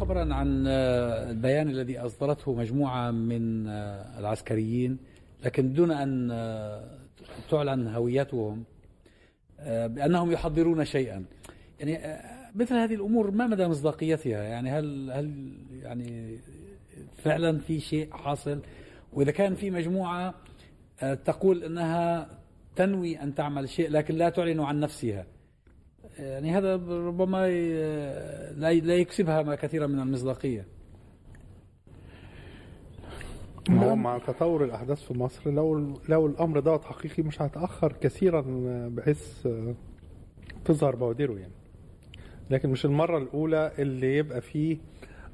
خبرا عن آه، البيان الذي أصدرته مجموعة من آه، العسكريين لكن دون أن آه، تعلن هويتهم بأنهم يحضرون شيئا. يعني مثل هذه الأمور ما مدى مصداقيتها؟ يعني هل هل يعني فعلا في شيء حاصل؟ وإذا كان في مجموعة آه، تقول إنها تنوي أن تعمل شيء لكن لا تعلن عن نفسها. يعني هذا ربما لا لا يكسبها ما كثيرا من المصداقية. هو مع تطور الأحداث في مصر لو لو الأمر دوت حقيقي مش هيتأخر كثيرا بحيث تظهر بوادره يعني. لكن مش المرة الأولى اللي يبقى فيه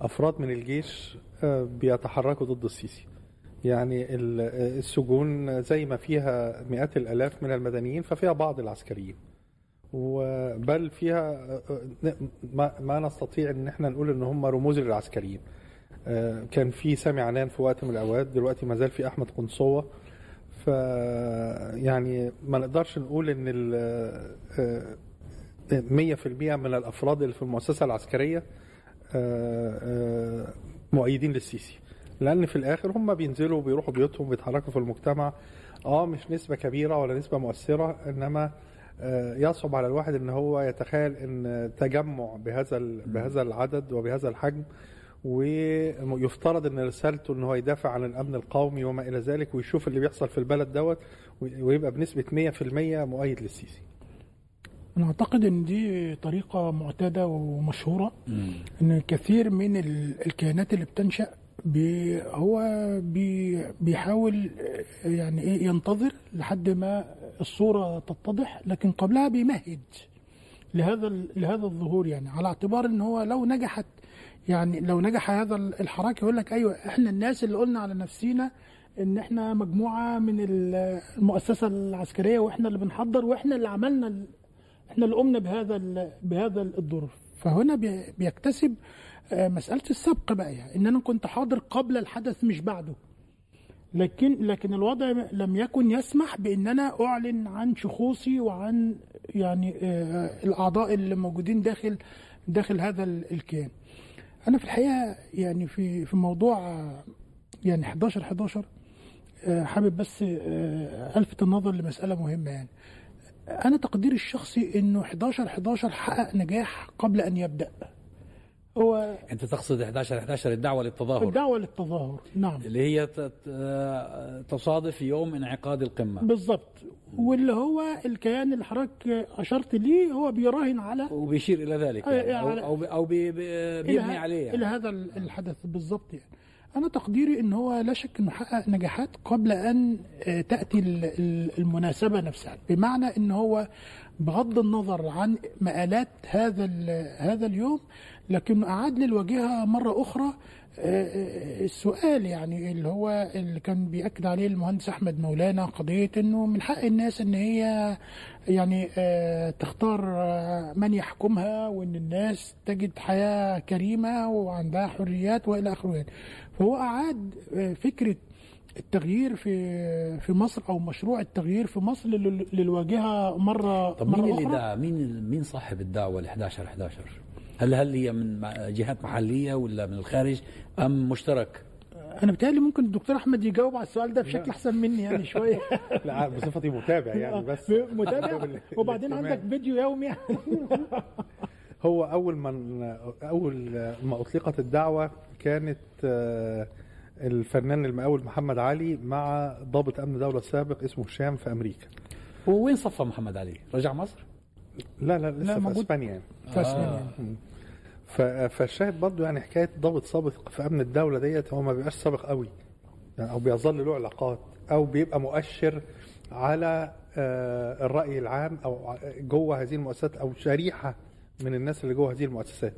أفراد من الجيش بيتحركوا ضد السيسي. يعني ال- السجون زي ما فيها مئات الألاف من المدنيين ففيها بعض العسكريين. وبل فيها ما, نستطيع إن إحنا نقول إن هم رموز للعسكريين. آه، كان في سامي عنان في وقت من الأوقات دلوقتي ما زال في أحمد قنصوة. ف يعني ما نقدرش نقول إن ال آه، 100% من الأفراد اللي في المؤسسة العسكرية آه، آه، مؤيدين للسيسي. لأن في الآخر هم بينزلوا وبيروحوا بيوتهم بيتحركوا في المجتمع. آه مش نسبة كبيرة ولا نسبة مؤثرة إنما آه، يصعب على الواحد إن هو يتخيل إن تجمع بهذا بهذا العدد وبهذا الحجم ويفترض إن رسالته إن هو يدافع عن الأمن القومي وما إلى ذلك ويشوف اللي بيحصل في البلد دوت ويبقى بنسبة 100% مؤيد للسيسي. أنا أعتقد إن دي طريقة معتادة ومشهورة إن كثير من ال- الكيانات اللي بتنشأ بي هو بي بيحاول يعني إيه ينتظر لحد ما الصورة تتضح لكن قبلها بيمهد لهذا لهذا الظهور يعني على اعتبار إن هو لو نجحت يعني لو نجح هذا ال- الحراك يقول لك أيوه إحنا الناس اللي قلنا على نفسينا إن إحنا مجموعة من ال- المؤسسة العسكرية وإحنا اللي بنحضر وإحنا اللي عملنا إحنا اللي قمنا بهذا بهذا الدور فهنا بي- بيكتسب مسألة السبق بقى يعني إن أنا كنت حاضر قبل الحدث مش بعده. لكن لكن الوضع لم يكن يسمح بإن أنا أعلن عن شخوصي وعن يعني آه، الأعضاء اللي موجودين داخل داخل هذا ال- الكيان. أنا في الحقيقة يعني في في موضوع آه، يعني 11 11 آه، حابب بس آه، ألفت النظر لمسألة مهمة يعني. أنا تقديري الشخصي إنه 11 11 حقق نجاح قبل أن يبدأ. هو أنت تقصد 11 11 الدعوة للتظاهر. الدعوة للتظاهر نعم. اللي هي ت- تصادف يوم انعقاد القمة. بالظبط واللي هو الكيان اللي حضرتك أشرت ليه هو بيراهن على وبيشير إلى ذلك أي- يعني أو أو, بي بيبني عليه إلى يعني. هذا ال- الحدث بالظبط يعني. أنا تقديري إن هو لا شك إنه حقق نجاحات قبل أن آه، تأتي ال- ال- المناسبة نفسها. بمعنى إن هو بغض النظر عن مآلات هذا هذا اليوم لكنه أعاد للواجهه مرة أخرى آه، آه، السؤال يعني اللي هو اللي كان بيأكد عليه المهندس أحمد مولانا قضية إنه من حق الناس إن هي يعني آه، تختار من يحكمها وإن الناس تجد حياة كريمة وعندها حريات وإلى آخره يعني. فهو أعاد آه، فكرة التغيير في في مصر أو مشروع التغيير في مصر لل- للواجهة مرة طب مرة مين اللي أخرى؟ دعا مين مين صاحب الدعوة ال 11 11 هل هل هي من جهات محلية ولا من الخارج أم مشترك؟ أنا بتهيألي ممكن الدكتور أحمد يجاوب على السؤال ده بشكل أحسن مني يعني شوية. لا بصفتي متابع يعني بس متابع؟ وبعدين. عندك فيديو يومي. هو أول ما أول ما أطلقت الدعوة كانت آه، الفنان المقاول محمد علي مع ضابط أمن دولة سابق اسمه هشام في أمريكا. وين صفى محمد علي؟ رجع مصر؟ لا لا لسه في موجود. إسبانيا يعني. في أسبانيا. ف- فالشاهد برضو يعني حكاية ضابط سابق في أمن الدولة ديت هو ما بيبقاش سابق قوي. يعني أو بيظل له علاقات أو بيبقى مؤشر على آه، الرأي العام أو جوه هذه المؤسسات أو شريحة من الناس اللي جوه هذه المؤسسات.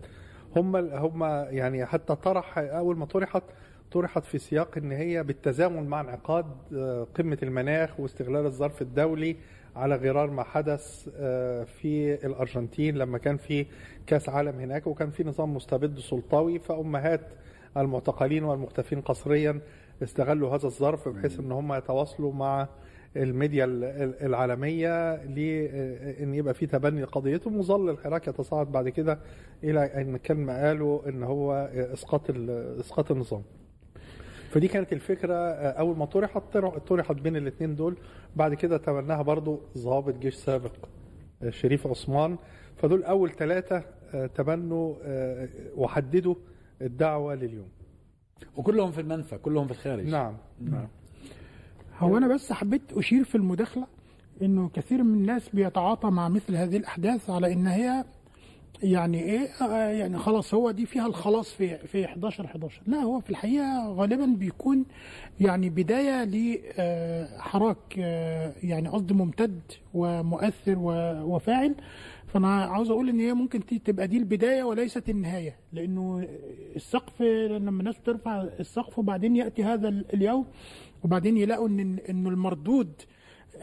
هم هم يعني حتى طرح أول ما طرحت طرحت في سياق إن هي بالتزامن مع انعقاد آه، قمة المناخ واستغلال الظرف الدولي على غرار ما حدث آه، في الأرجنتين لما كان في كأس عالم هناك وكان في نظام مستبد سلطوي فأمهات المعتقلين والمختفين قسريا استغلوا هذا الظرف بحيث إن هم يتواصلوا مع الميديا ال- ال- العالمية لأن يبقى في تبني قضيتهم. وظل الحراك يتصاعد بعد كده إلى أن كان مقاله إن هو إسقاط إسقاط النظام. فدي كانت الفكرة أول ما طرحت طرح- طرحت بين الاثنين دول. بعد كده تبناها برضو ضابط جيش سابق شريف عثمان. فدول أول ثلاثة تبنوا آه، وحددوا الدعوة لليوم. وكلهم في المنفى كلهم في الخارج. نعم. نعم. هو أنا بس حبيت أشير في المداخلة إنه كثير من الناس بيتعاطى مع مثل هذه الأحداث على إن هي يعني إيه؟ آه، يعني خلاص هو دي فيها الخلاص في في 11 11 لا هو في الحقيقة غالبا بيكون يعني بداية لحراك يعني قصدي ممتد ومؤثر وفاعل. فأنا عاوز أقول إن هي ممكن تبقى دي البداية وليست النهاية لأنه السقف لما الناس بترفع السقف وبعدين يأتي هذا ال- اليوم وبعدين يلاقوا ان إنه المردود آه،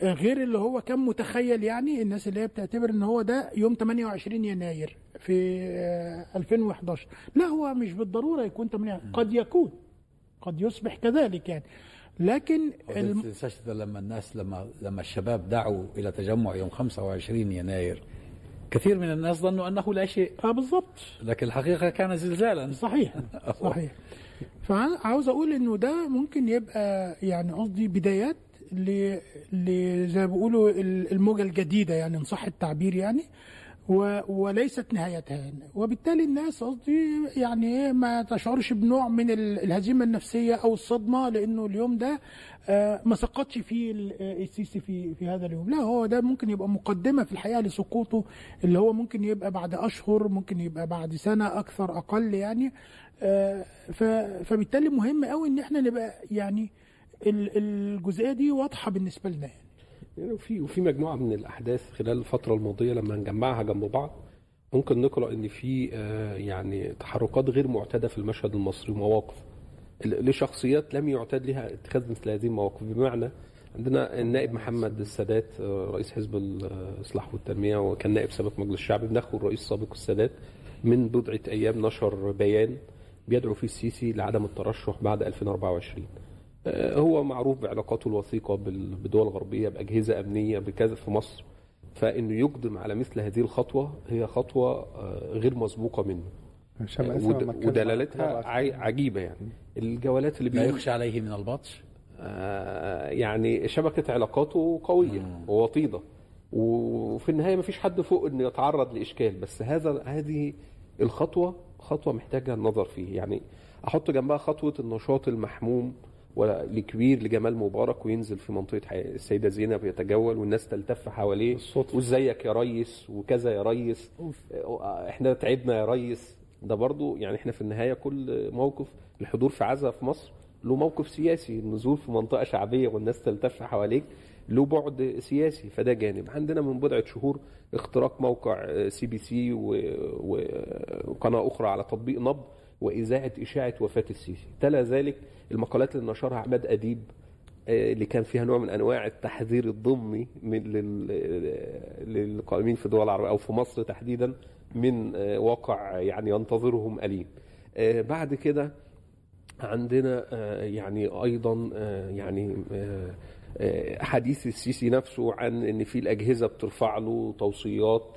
غير اللي هو كان متخيل يعني الناس اللي هي بتعتبر إن هو ده يوم 28 يناير في آه، 2011 لا هو مش بالضرورة يكون 8 قد يكون قد يصبح كذلك يعني. لكن الم... تنساش ده لما الناس لما لما الشباب دعوا إلى تجمع يوم 25 يناير كثير من الناس ظنوا أنه لا شيء. آه بالظبط لكن الحقيقة كان زلزالا. صحيح صحيح. فعاوز أقول إنه ده ممكن يبقى يعني قصدي بدايات ل ل- زي ما بيقولوا ال- الموجة الجديدة يعني إن صح التعبير يعني و وليست نهايتها يعني. وبالتالي الناس قصدي يعني إيه ما تشعرش بنوع من ال- الهزيمة النفسية أو الصدمة لأنه اليوم ده آه، ما سقطش فيه آه، السيسي في في هذا اليوم لا هو ده ممكن يبقى مقدمة في الحقيقة لسقوطه اللي هو ممكن يبقى بعد أشهر ممكن يبقى بعد سنة أكثر أقل يعني آه، فبالتالي مهم قوي إن إحنا نبقى يعني الجزئية دي واضحة بالنسبة لنا يعني. يعني وفي وفي مجموعة من الأحداث خلال الفترة الماضية لما نجمعها جنب بعض ممكن نقرأ إن في آه، يعني تحركات غير معتادة في المشهد المصري ومواقف لشخصيات لم يعتاد لها اتخاذ مثل هذه المواقف. بمعنى عندنا النائب محمد السادات آه، رئيس حزب الإصلاح والتنمية وكان نائب سابق مجلس الشعب بنخو الرئيس السابق السادات من بضعة أيام نشر بيان بيدعو فيه السيسي لعدم الترشح بعد 2024 آه، هو معروف بعلاقاته الوثيقة بال- بالدول الغربية بأجهزة أمنية بكذا في مصر فإنه يقدم على مثل هذه الخطوة هي خطوة آه، غير مسبوقة منه. آه، ود- اتكلم ودلالتها عجيبة يعني. الجولات اللي لا يخشى عليه من البطش؟ آه، يعني شبكة علاقاته قوية ووطيدة. وفي النهاية مفيش حد فوق إنه يتعرض لإشكال بس هذا هذه الخطوة خطوة محتاجة النظر فيه. يعني أحط جنبها خطوة النشاط المحموم والكبير لجمال مبارك وينزل في منطقة السيدة زينب يتجول والناس تلتف حواليه. وإزيك يا ريس وكذا يا ريس؟ إحنا تعبنا يا ريس. ده برضو يعني إحنا في النهاية كل موقف الحضور في عزا في مصر له موقف سياسي النزول في منطقة شعبية والناس تلتف حواليك له بعد سياسي فده جانب. عندنا من بضعة شهور اختراق موقع سي بي سي وقناة أخرى على تطبيق نبض وإذاعة إشاعة وفاة السيسي تلا ذلك المقالات اللي نشرها عماد أديب آه، اللي كان فيها نوع من أنواع التحذير الضمني من لل- للقائمين في الدول العربية أو في مصر تحديدا من آه، واقع يعني ينتظرهم أليم. آه، بعد كده عندنا آه، يعني أيضا آه، يعني آه، آه، حديث السيسي نفسه عن إن في الأجهزة بترفع له توصيات آه،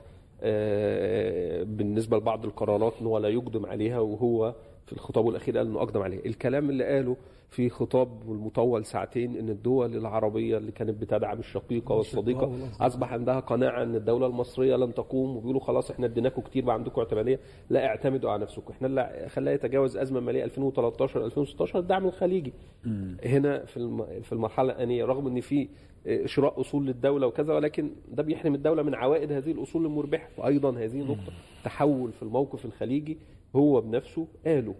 بالنسبة لبعض القرارات إن هو لا يقدم عليها وهو في الخطاب الأخير قال إنه أقدم عليها الكلام اللي قاله في خطاب المطول ساعتين إن الدول العربية اللي كانت بتدعم الشقيقة والصديقة أصبح عندها قناعة إن الدولة المصرية لن تقوم وبيقولوا خلاص إحنا اديناكم كتير بقى عندكم اعتمادية. لا اعتمدوا على نفسكم. إحنا اللي خلاها يتجاوز أزمة مالية 2013 2016 الدعم الخليجي. هنا في في المرحلة الانيه رغم إن في شراء أصول للدولة وكذا ولكن ده بيحرم الدولة من عوائد هذه الأصول المربحة. وأيضا هذه نقطة تحول في الموقف الخليجي هو بنفسه قاله.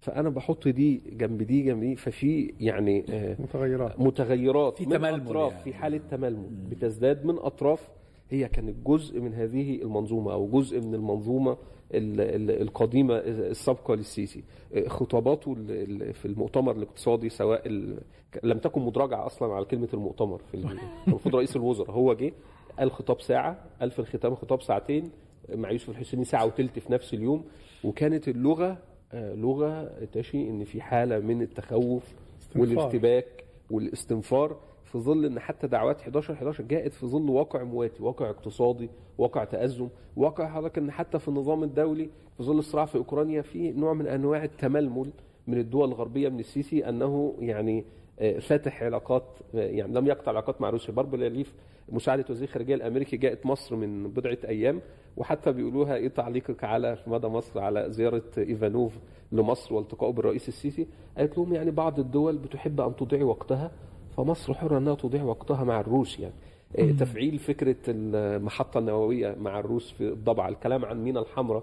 فأنا بحط دي جنب دي جنب دي ففي يعني آه، متغيرات. متغيرات في من تململ أطراف يعني. في حالة تململ. بتزداد من أطراف هي كانت جزء من هذه المنظومة أو جزء من المنظومة ال- ال- القديمة السابقة للسيسي. خطاباته ال- ال- في المؤتمر الاقتصادي سواء ال- لم تكن مدرجة أصلا على كلمة المؤتمر في ال- المفروض رئيس الوزراء. هو جه قال خطاب ساعة قال في الختام خطاب ساعتين مع يوسف الحسيني ساعة وثلث في نفس اليوم. وكانت اللغة آه، لغة تشي إن في حالة من التخوف استنفار. والارتباك والاستنفار. في ظل إن حتى دعوات 11 11 جاءت في ظل واقع مواتي واقع اقتصادي واقع تأزم واقع حضرتك إن حتى في النظام الدولي في ظل الصراع في أوكرانيا في نوع من أنواع التململ من الدول الغربية من السيسي أنه يعني آه، فاتح علاقات آه، يعني لم يقطع علاقات مع روسيا. باربو ليف مساعدة وزير الخارجيه الأمريكي جاءت مصر من بضعة أيام. وحتى بيقولوها إيه تعليقك على في مدى مصر على زيارة إيفانوف لمصر والتقائه بالرئيس السيسي؟ قالت لهم يعني بعض الدول بتحب أن تضيع وقتها فمصر حرة إنها تضيع وقتها مع الروس يعني. آه، تفعيل فكرة المحطة النووية مع الروس في الضبعه الكلام عن مينا الحمراء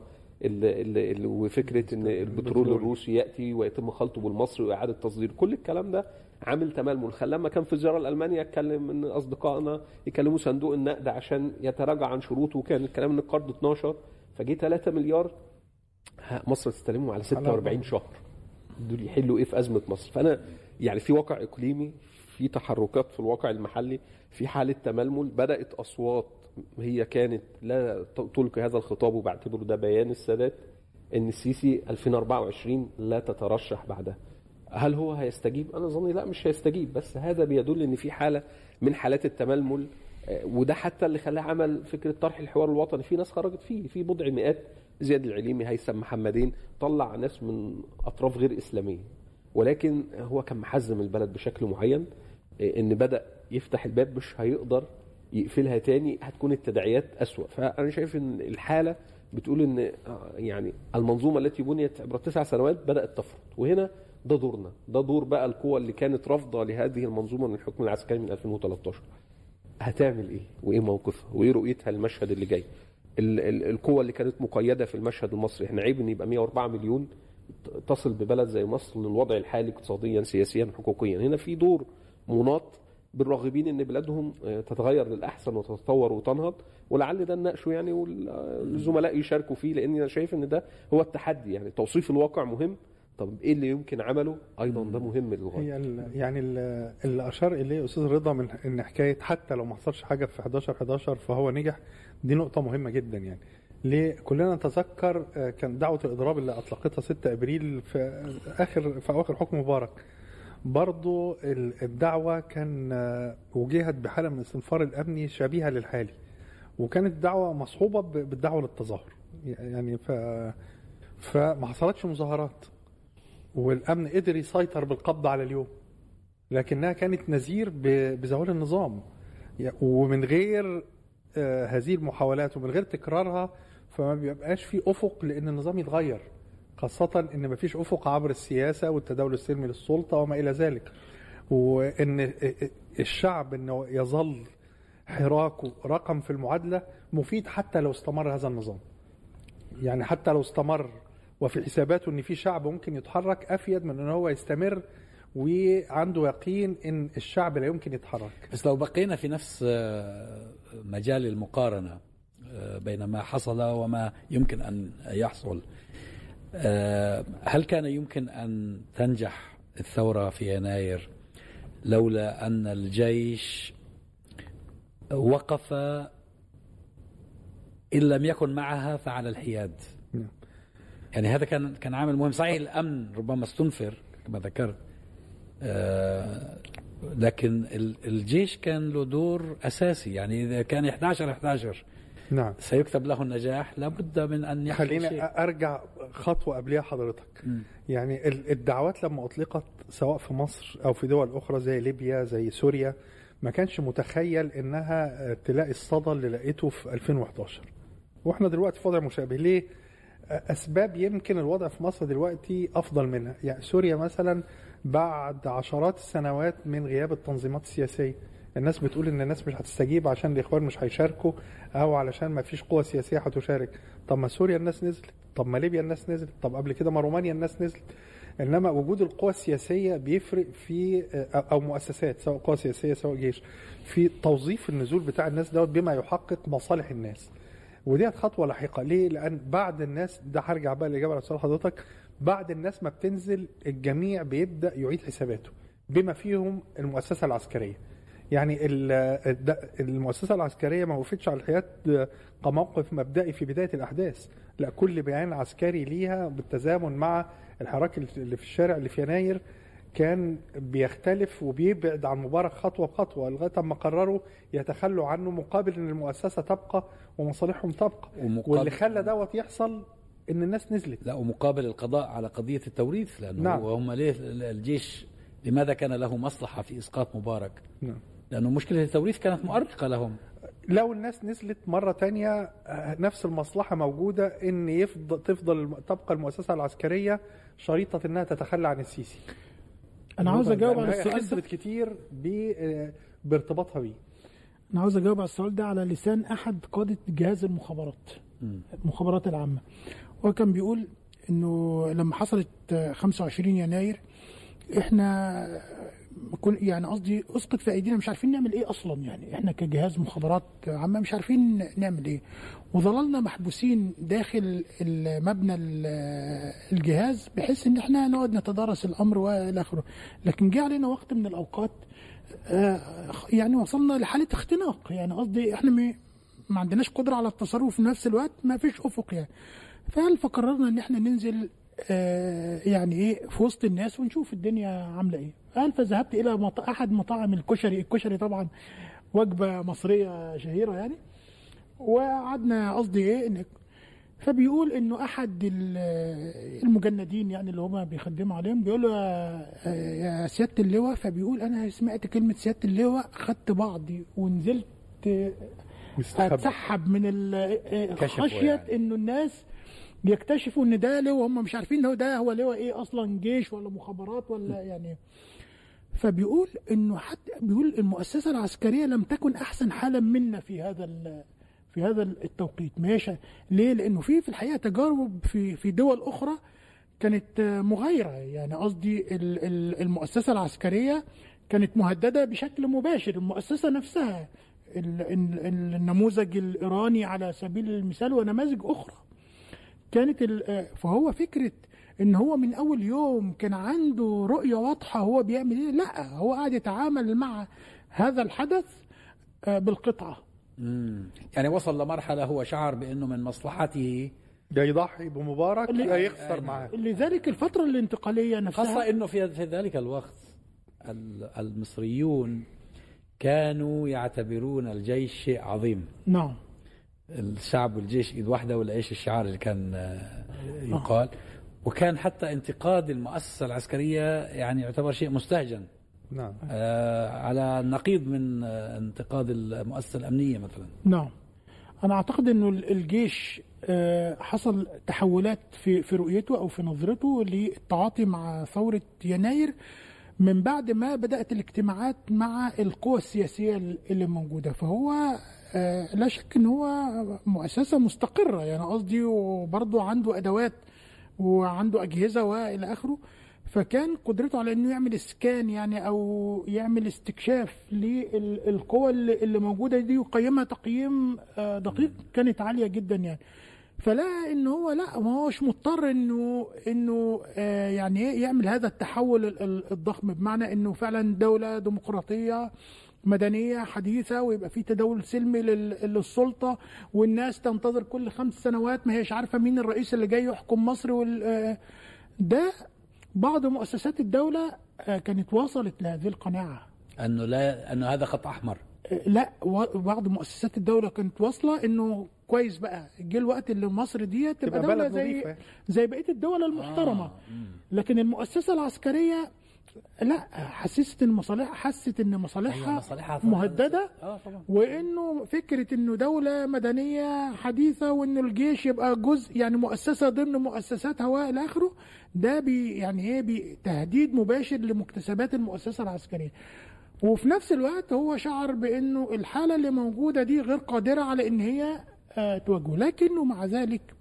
وفكرة إن البترول. الروسي يأتي ويتم خلطه بالمصري وإعادة تصدير كل الكلام ده عامل تململ خلاه لما كان في زياره لالمانيا اتكلم إن أصدقائنا يكلموا صندوق النقد عشان يتراجع عن شروطه وكان الكلام إن القرض 12 فجه 3 مليار مصر تستلمهم على 46 شهر. دول يحلوا إيه في أزمة مصر؟ فأنا يعني في واقع إقليمي في تحركات في الواقع المحلي في حالة تململ. بدأت أصوات هي كانت لا تلقي هذا الخطاب وبعتبره ده بيان السادات إن السيسي 2024 لا تترشح بعدها. هل هو هيستجيب؟ أنا ظني لا مش هيستجيب. بس هذا بيدل إن في حالة من حالات التململ آه، وده حتى اللي خلاه عمل فكرة طرح الحوار الوطني. في ناس خرجت فيه في بضع مئات زياد العليمي هيثم محمدين طلع ناس من أطراف غير إسلامية. ولكن هو كان محزم البلد بشكل معين آه، إن بدأ يفتح الباب مش هيقدر يقفلها تاني هتكون التداعيات أسوأ. فأنا شايف إن الحالة بتقول إن آه، يعني المنظومة التي بنيت عبر تسع سنوات بدأت تفرط. وهنا ده دورنا. ده دور بقى القوى اللي كانت رافضة لهذه المنظومة من الحكم العسكري من 2013 هتعمل إيه؟ وإيه موقفها؟ وإيه رؤيتها للمشهد اللي جاي؟ ال- ال- القوى اللي كانت مقيدة في المشهد المصري. إحنا عيب إن يبقى 104 مليون تصل ببلد زي مصر للوضع الحالي اقتصاديا سياسيا حقوقيا. هنا في دور مناط بالراغبين إن بلادهم آه، تتغير للأحسن وتتطور وتنهض. ولعل ده نناقشه يعني والزملاء يشاركوا فيه لأن أنا شايف إن ده هو التحدي. يعني توصيف الواقع مهم طب إيه اللي يمكن عمله؟ أيضا ده مهم للغاية. هي ال- يعني ال- اللي أشار إليه أستاذ رضا من إن حكاية حتى لو ما حصلش حاجة في 11 11 فهو نجح دي نقطة مهمة جدا يعني. ليه؟ كلنا نتذكر آه، كان دعوة الإضراب اللي أطلقتها 6 إبريل في اخر في أواخر حكم مبارك. برضو ال- الدعوة كان آه، وجهت بحالة من الاستنفار الأمني شبيهة للحالي وكانت الدعوه مصحوبة بالدعوة للتظاهر. يعني ف فما حصلتش مظاهرات. والأمن قدر يسيطر بالقبض على اليوم. لكنها كانت نذير بزوال النظام. ومن غير آه، هذه المحاولات ومن غير تكرارها فما بيبقاش في أفق لأن النظام يتغير. خاصة إن مفيش أفق عبر السياسة والتداول السلمي للسلطة وما إلى ذلك. وإن الشعب إنه يظل حراكه رقم في المعادلة مفيد حتى لو استمر هذا النظام. يعني حتى لو استمر وفي حساباته إن في شعب ممكن يتحرك أفيد من إن هو يستمر وعنده يقين إن الشعب لا يمكن يتحرك بس لو بقينا في نفس آه، مجال المقارنة آه، بين ما حصل وما يمكن أن يحصل آه، هل كان يمكن أن تنجح الثورة في يناير لولا أن الجيش وقف إن لم يكن معها فعلى الحياد. يعني هذا كان كان عامل مهم. صحيح الأمن ربما استنفر كما ذكرت آه، لكن ال- الجيش كان له دور أساسي. يعني إذا كان 11 11 نعم. سيكتب له النجاح لابد من أن يحصل خلينا شيء. أرجع خطوة قبلها حضرتك. يعني ال- الدعوات لما أطلقت سواء في مصر أو في دول أخرى زي ليبيا زي سوريا ما كانش متخيل إنها تلاقي الصدى اللي لقيته في 2011 وإحنا دلوقتي في وضع مشابه. ليه؟ أسباب يمكن الوضع في مصر دلوقتي أفضل منها. يعني سوريا مثلا بعد عشرات السنوات من غياب التنظيمات السياسية. الناس بتقول إن الناس مش هتستجيب عشان الإخوان مش هيشاركوا أو علشان ما فيش قوى سياسية هتشارك. طب ما سوريا الناس نزلت. طب ما ليبيا الناس نزلت. طب قبل كده ما رومانيا الناس نزلت. إنما وجود القوى السياسية بيفرق في أو مؤسسات سواء قوى سياسية سواء جيش في توظيف النزول بتاع الناس دوت بما يحقق مصالح الناس. ودي خطوة لاحقة. ليه؟ لأن بعد الناس ده هرجع بقى الاجابه على سؤال حضرتك. بعد الناس ما بتنزل الجميع بيبدأ يعيد حساباته بما فيهم المؤسسة العسكرية. يعني المؤسسة العسكرية ما وقفتش على الحياة كموقف مبدئي في بداية الأحداث. لا كل بيان عسكري ليها بالتزامن مع الحراك اللي في الشارع اللي في يناير كان بيختلف وبيبعد عن مبارك خطوة بخطوة لغاية ما قرروا يتخلوا عنه مقابل إن المؤسسة تبقى ومصالحهم تبقى. واللي خلى دوت يحصل إن الناس نزلت. لا ومقابل القضاء على قضية التوريث لأنه نعم. هم ليه الجيش لماذا كان له مصلحة في إسقاط مبارك؟ نعم. لأنه مشكلة التوريث كانت مؤرقة لهم. لو الناس نزلت مرة تانية آه، نفس المصلحة موجودة إن يفضل تفضل تبقى المؤسسة العسكرية شريطة إنها تتخلى عن السيسي. أنا عاوز أجاوب على السؤال ده. كتير آه، بارتباطها بيه. أنا عاوز أجاوب على السؤال ده على لسان أحد قادة جهاز المخابرات المخابرات العامة. هو كان بيقول إنه لما حصلت آه، 25 يناير إحنا كن يعني قصدي أسقط في أيدينا مش عارفين نعمل إيه أصلا يعني. إحنا كجهاز مخابرات عامة مش عارفين نعمل إيه. وظللنا محبوسين داخل المبنى ال- الجهاز بحيث إن إحنا نقعد نتدارس الأمر وإلى آخره. لكن جه علينا وقت من الأوقات آه، يعني وصلنا لحالة اختناق. يعني قصدي إحنا ما عندناش قدرة على التصرف في نفس الوقت ما فيش أفق يعني. فهل فقررنا إن إحنا ننزل يعني إيه في وسط الناس ونشوف الدنيا عاملة إيه قال فذهبت إلى مط... أحد مطاعم الكشري الكشري طبعا وجبة مصرية شهيرة يعني وقعدنا قصدي إيه إن فبيقول إنه أحد ال- المجندين يعني اللي هما بيخدموا عليهم بيقول له يا- يا سيادة اللواء فبيقول أنا سمعت كلمة سيادة اللواء خدت بعضي ونزلت. أتسحب من خشية يعني. إنه الناس يكتشفوا إن ده لواء هم مش عارفين هو ده هو لواء إيه أصلا جيش ولا مخابرات ولا يعني. فبيقول إنه حتى بيقول المؤسسة العسكرية لم تكن أحسن حالا منا في هذا في هذا التوقيت. ماشي. ليه؟ لأنه في في الحقيقة تجارب في في دول أخرى كانت مغايرة. يعني قصدي ال- ال- المؤسسة العسكرية كانت مهددة بشكل مباشر. المؤسسة نفسها ال- ال- النموذج الإيراني على سبيل المثال ونماذج أخرى. كانت ال- آه، فهو فكرة إن هو من أول يوم كان عنده رؤية واضحة هو بيعمل إيه؟ لا هو قاعد يتعامل مع هذا الحدث آه، بالقطعة. مم. يعني وصل لمرحلة هو شعر بأنه من مصلحته يا يضحي بمبارك اللي- يا يخسر معاه. لذلك الفترة الانتقالية نفسها خاصة أنه في في ذلك الوقت ال- المصريون كانوا يعتبرون الجيش شيء عظيم. نعم. الشعب والجيش إيد واحدة ولا إيش الشعار اللي كان آه، يقال. وكان حتى انتقاد المؤسسة العسكرية يعني يعتبر شيء مستهجن. نعم. آه، على النقيض من آه، انتقاد المؤسسة الأمنية مثلا. نعم. أنا أعتقد إنه ال- الجيش حصل تحولات في في رؤيته أو في نظرته للتعاطي مع ثورة يناير من بعد ما بدأت الاجتماعات مع القوى السياسية اللي موجودة. فهو لا شك إن هو مؤسسة مستقرة. يعني قصدي وبرضه عنده أدوات وعنده أجهزة وإلى آخره. فكان قدرته على إنه يعمل اسكان يعني أو يعمل استكشاف للقوى اللي موجودة دي ويقيمها تقييم آه، دقيق كانت عالية جدا يعني. فلا إن هو لا ما هوش مضطر انه إنه آه، يعني يعمل هذا التحول ال- ال- الضخم بمعنى إنه فعلا دولة ديمقراطية مدنية حديثة ويبقى في تداول سلمي لل- للسلطة والناس تنتظر كل خمس سنوات ما هيش عارفة مين الرئيس اللي جاي يحكم مصر وال آه، ده بعض مؤسسات الدولة آه، كانت وصلت لهذه القناعة. أنه لا أنه هذا خط أحمر. لا و- بعض مؤسسات الدولة كانت واصلة إنه كويس بقى جه الوقت اللي مصر دي تبقى تبقى دولة بلد زي نظيفة. زي بقية الدول المحترمة. لكن المؤسسة العسكرية لا حسست إن مصالح حست إن مصالحها أيوة، مصالحها مهددة. آه طبعا. وإنه فكرة إنه دولة مدنية حديثة وإنه الجيش يبقى جزء يعني مؤسسة ضمن مؤسساتها والى آخره ده بي يعني إيه بي تهديد مباشر لمكتسبات المؤسسة العسكرية. وفي نفس الوقت هو شعر بإنه الحالة اللي موجودة دي غير قادرة على إن هي آه تواجهه لكنه مع ذلك آه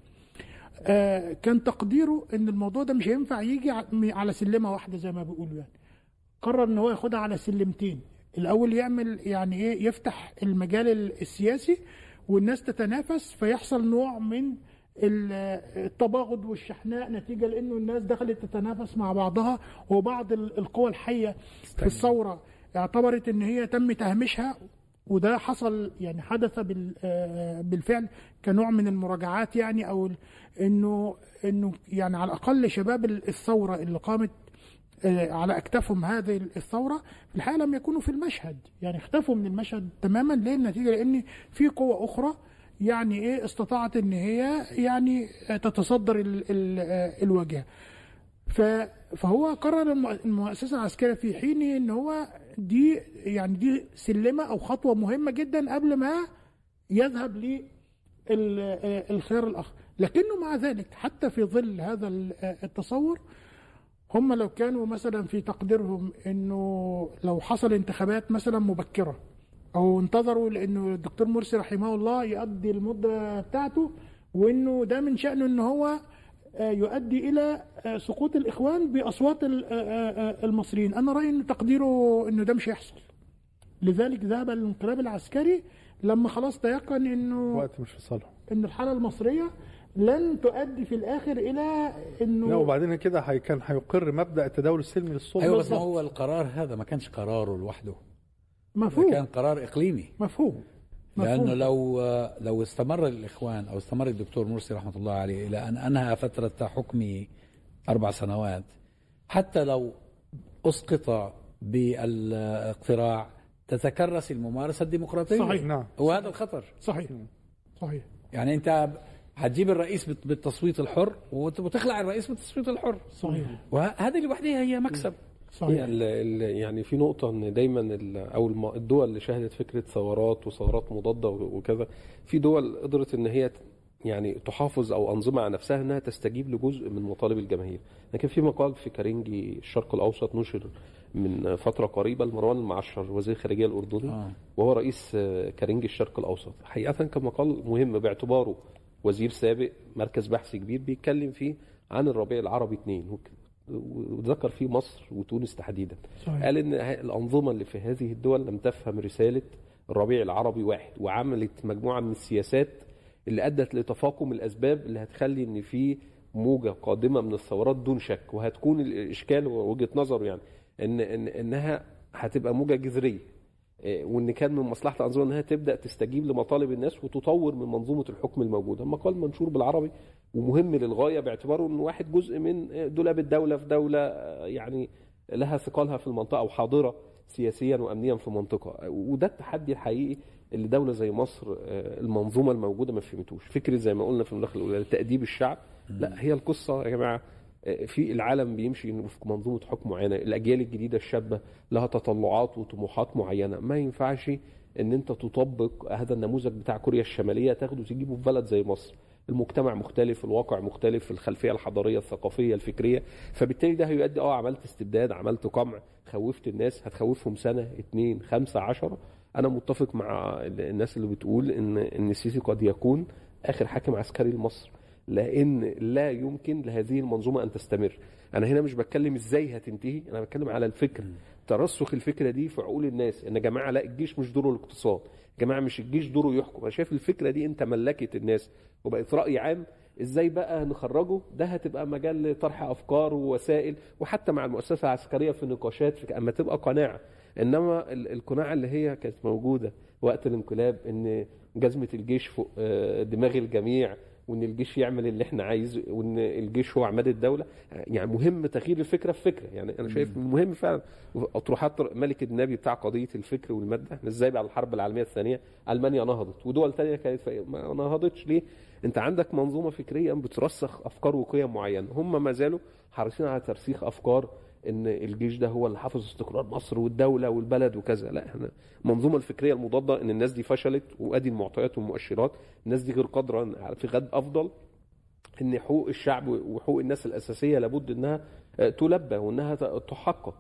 كان تقديره إن الموضوع ده مش هينفع يجي على سلمة واحدة زي ما بيقولوا يعني. قرر إن هو ياخدها على سلمتين. الأول يعمل يعني إيه يفتح المجال ال- السياسي والناس تتنافس فيحصل نوع من ال- التباغض والشحناء نتيجة لإنه الناس دخلت تتنافس مع بعضها وبعض ال- القوى الحية في الثورة اعتبرت إن هي تم تهميشها. وده حصل يعني حدث آه، بالفعل كنوع من المراجعات يعني أو إنه إنه يعني على الأقل شباب ال- الثورة اللي قامت آه، على أكتافهم هذه الثورة في الحقيقة لم يكونوا في المشهد. يعني اختفوا من المشهد تماما. ليه؟ النتيجة لأن في قوة أخرى يعني إيه استطاعت إن هي يعني تتصدر آه، الواجهه فهو قرر الم- المؤسسة العسكرية في حين إن هو دي يعني دي سلمة أو خطوة مهمة جدا قبل ما يذهب للخيار الآخر. لكنه مع ذلك حتى في ظل هذا ال- التصور هم لو كانوا مثلا في تقديرهم إنه لو حصل انتخابات مثلا مبكرة أو انتظروا لأنه الدكتور مرسي رحمه الله يقضي المدة بتاعته وإنه ده من شأنه إن هو يؤدي إلى آه، سقوط الإخوان بأصوات آه، آه، آه، المصريين. أنا رأيي إن تقديره إنه ده مش هيحصل. لذلك ذهب الانقلاب العسكري لما خلاص تيقن إنه وقت مش في صالحه إن الحالة المصرية لن تؤدي في الآخر إلى إنه لا وبعدين كده هي كان هيقر مبدأ التداول السلمي للسلطه أيوه بس. هو القرار هذا ما كانش قراره لوحده. ده مفهوم. كان قرار إقليمي. مفهوم. لأنه مفهوم. لو لو استمر الإخوان أو استمر الدكتور مرسي رحمة الله عليه إلى أن أنهى فترة حكمه أربع سنوات حتى لو أسقط بالاقتراع تتكرس الممارسة الديمقراطية؟ صحيح. نعم. وهذا الخطر. صحيح صحيح. يعني أنت هتجيب الرئيس بالت- بالتصويت الحر وت- وتخلع الرئيس بالتصويت الحر. صحيح. وهذه لوحدها هي مكسب. صحيح. ال- ال- يعني في نقطة إن دايما الم- الدول اللي شهدت فكرة ثورات وثورات مضادة وكذا في دول قدرت إن هي يعني تحافظ أو أنظمة على نفسها إنها تستجيب لجزء من مطالب الجماهير. لكن في مقال في كارنجي الشرق الأوسط نشر من فترة قريبة لمروان المعشر وزير الخارجية الأردني آه. وهو رئيس كارنجي الشرق الأوسط. حقيقة كان مقال مهم باعتباره وزير سابق مركز بحث كبير بيتكلم فيه عن الربيع العربي اثنين وك- وذكر فيه مصر وتونس تحديدا. صحيح. قال إن الأنظمة اللي في هذه الدول لم تفهم رسالة الربيع العربي واحد وعملت مجموعة من السياسات اللي أدت لتفاقم الأسباب اللي هتخلي إن في موجة قادمة من الثورات دون شك. وهتكون الإشكال ووجهة نظره يعني إن إن إنها هتبقى موجة جذرية. وإن كان من مصلحة الانظمه إنها تبدأ تستجيب لمطالب الناس وتطور من منظومة الحكم الموجودة. مقال منشور بالعربي ومهم للغاية باعتباره انه واحد جزء من دولاب الدولة في دولة آه، يعني لها ثقلها في المنطقة وحاضره سياسيا وامنيا في منطقة. وده التحدي الحقيقي اللي دولة زي مصر آه، المنظومة الموجودة ما فهمتوش. فكرة زي ما قلنا في المداخله الأولى تاديب الشعب لا هي القصة يا جماعة. آه، في العالم بيمشي وفق منظومة حكم معينة الأجيال الجديدة الشابة لها تطلعات وطموحات معينة. ما ينفعش إن أنت تطبق هذا النموذج بتاع كوريا الشمالية تاخده تجيبه في بلد زي مصر. المجتمع مختلف الواقع مختلف الخلفية الحضارية الثقافية الفكرية. فبالتالي ده هيؤدي آه عملت استبداد عملت قمع خوفت الناس هتخوفهم سنة اتنين خمسة عشرة. أنا متفق مع الناس اللي بتقول إن إن السيسي قد يكون آخر حاكم عسكري لمصر. لأن لا يمكن لهذه المنظومة أن تستمر. أنا هنا مش بتكلم إزاي هتنتهي أنا بتكلم على الفكر. ترسخ الفكرة دي في عقول الناس إن يا جماعة لا الجيش مش دوره الاقتصاد. يا جماعة مش الجيش دوره يحكم. أنا شايف الفكرة دي أنت ملكت الناس وبقت رأي عام. إزاي بقى نخرجه ده هتبقى مجال لطرح أفكار ووسائل وحتى مع المؤسسة العسكرية في نقاشات في أما تبقى قناعة. إنما ال- القناعة اللي هي كانت موجودة وقت الانقلاب إن جزمة الجيش فوق آه، دماغ الجميع وإن الجيش يعمل اللي إحنا عايزه وإن الجيش هو عماد الدولة. يعني مهم تغيير الفكرة في فكرة. يعني أنا شايف مهم فعلا. اطروحات ملك النبي بتاع قضية الفكر والمادة. إحنا إزاي بعد الحرب العالمية الثانية؟ ألمانيا نهضت ودول تانية كانت ما نهضتش. ليه؟ أنت عندك منظومة فكريه بترسخ أفكار وقيم معينة. هم ما زالوا حريصين على ترسيخ أفكار إن الجيش ده هو اللي حافظ استقرار مصر والدولة والبلد وكذا. لا إحنا المنظومه الفكرية المضادة إن الناس دي فشلت وأدي المعطيات والمؤشرات. الناس دي غير قادرة في غد أفضل إن حقوق الشعب وحقوق الناس الأساسية لابد إنها آه، تلبى وإنها تحقق.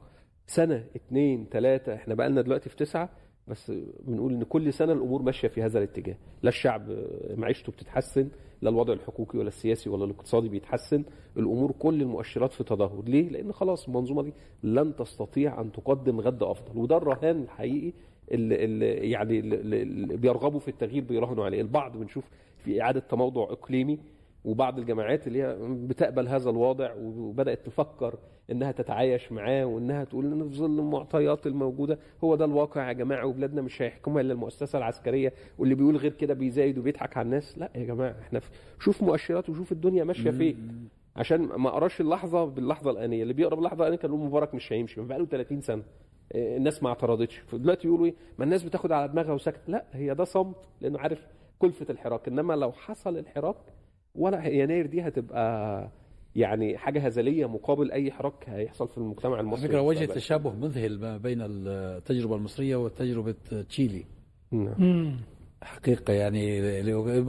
سنة اتنين تلاتة إحنا بقى لنا دلوقتي في تسعة بس بنقول إن كل سنة الأمور ماشية في هذا الاتجاه. لا الشعب آه، معيشته بتتحسن لا الوضع الحقوقي ولا السياسي ولا الاقتصادي بيتحسن الأمور كل المؤشرات في تدهور. ليه؟ لأن خلاص المنظومة دي لن تستطيع أن تقدم غد أفضل. وده الرهان الحقيقي اللي, اللي يعني اللي بيرغبوا في التغيير بيراهنوا عليه. البعض بنشوف في إعادة تموضع إقليمي وبعض الجماعات اللي هي بتقبل هذا الوضع وبدأت تفكر إنها تتعايش معاه وإنها تقول إن في ظل المعطيات الموجودة هو ده الواقع يا جماعة وبلادنا مش هيحكمها إلا المؤسسة العسكرية واللي بيقول غير كده بيزايد وبيضحك على الناس. لا يا جماعة إحنا في شوف مؤشرات وشوف الدنيا ماشية فين. عشان ما قراش اللحظة باللحظة الآنية اللي بيقرأ باللحظة الآنية كان مبارك مش هيمشي بقى له 30 سنة. آه، الناس ما اعترضتش. فدلوقتي يقولوا إيه؟ ما الناس بتاخد على دماغها وسكت لا هي ده صمت لأنه عارف كلفة الحراك. إنما لو حصل الحراك ولا يناير دي هتبقى يعني حاجة هزلية مقابل أي حراك هيحصل في المجتمع على المصري فكرة وجه. تشابه مذهل ما بين التجربة المصرية وتجربة تشيلي نعم. حقيقة يعني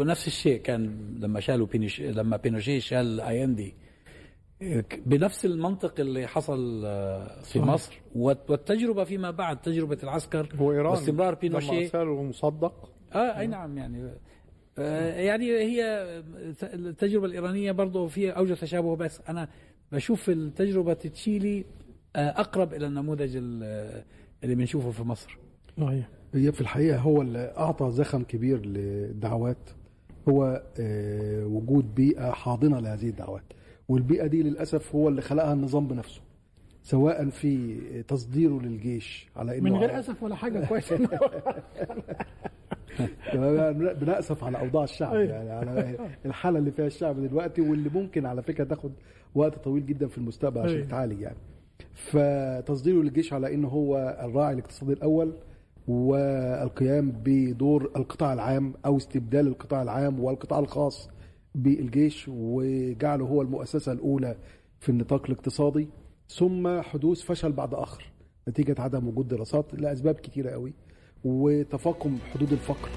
نفس الشيء كان لما شالوا بينوش لما بينوشيه شال ايندي بنفس المنطق اللي حصل في صحيح. مصر والتجربة فيما بعد تجربة العسكر وايران واستمرار بينوشيه أرسله مصدق آه أي نعم يعني آه يعني هي التجربة الإيرانية برضه فيها أوجه تشابه بس أنا بشوف التجربة تشيلي آه أقرب إلى النموذج ال- اللي بنشوفه في مصر. صحيح. هي في الحقيقة هو اللي أعطى زخم كبير للدعوات هو آه، وجود بيئة حاضنة لهذه الدعوات. والبيئة دي للأسف هو اللي خلقها النظام بنفسه سواء في تصديره للجيش على إنه من غير أسف ولا حاجة كويس بنأسف على أوضاع الشعب أيوة. يعني على الحالة اللي فيها الشعب دلوقتي واللي ممكن على فكرة تاخد وقت طويل جدا في المستقبل عشان. تتعالج يعني فتصديره للجيش على إنه هو الراعي الاقتصادي الأول والقيام بدور القطاع العام أو استبدال القطاع العام والقطاع الخاص بالجيش وجعله هو المؤسسة الأولى في النطاق الاقتصادي ثم حدوث فشل بعد آخر نتيجة عدم وجود دراسات لأسباب كتيرة قوي وتفاقم حدود الفقر.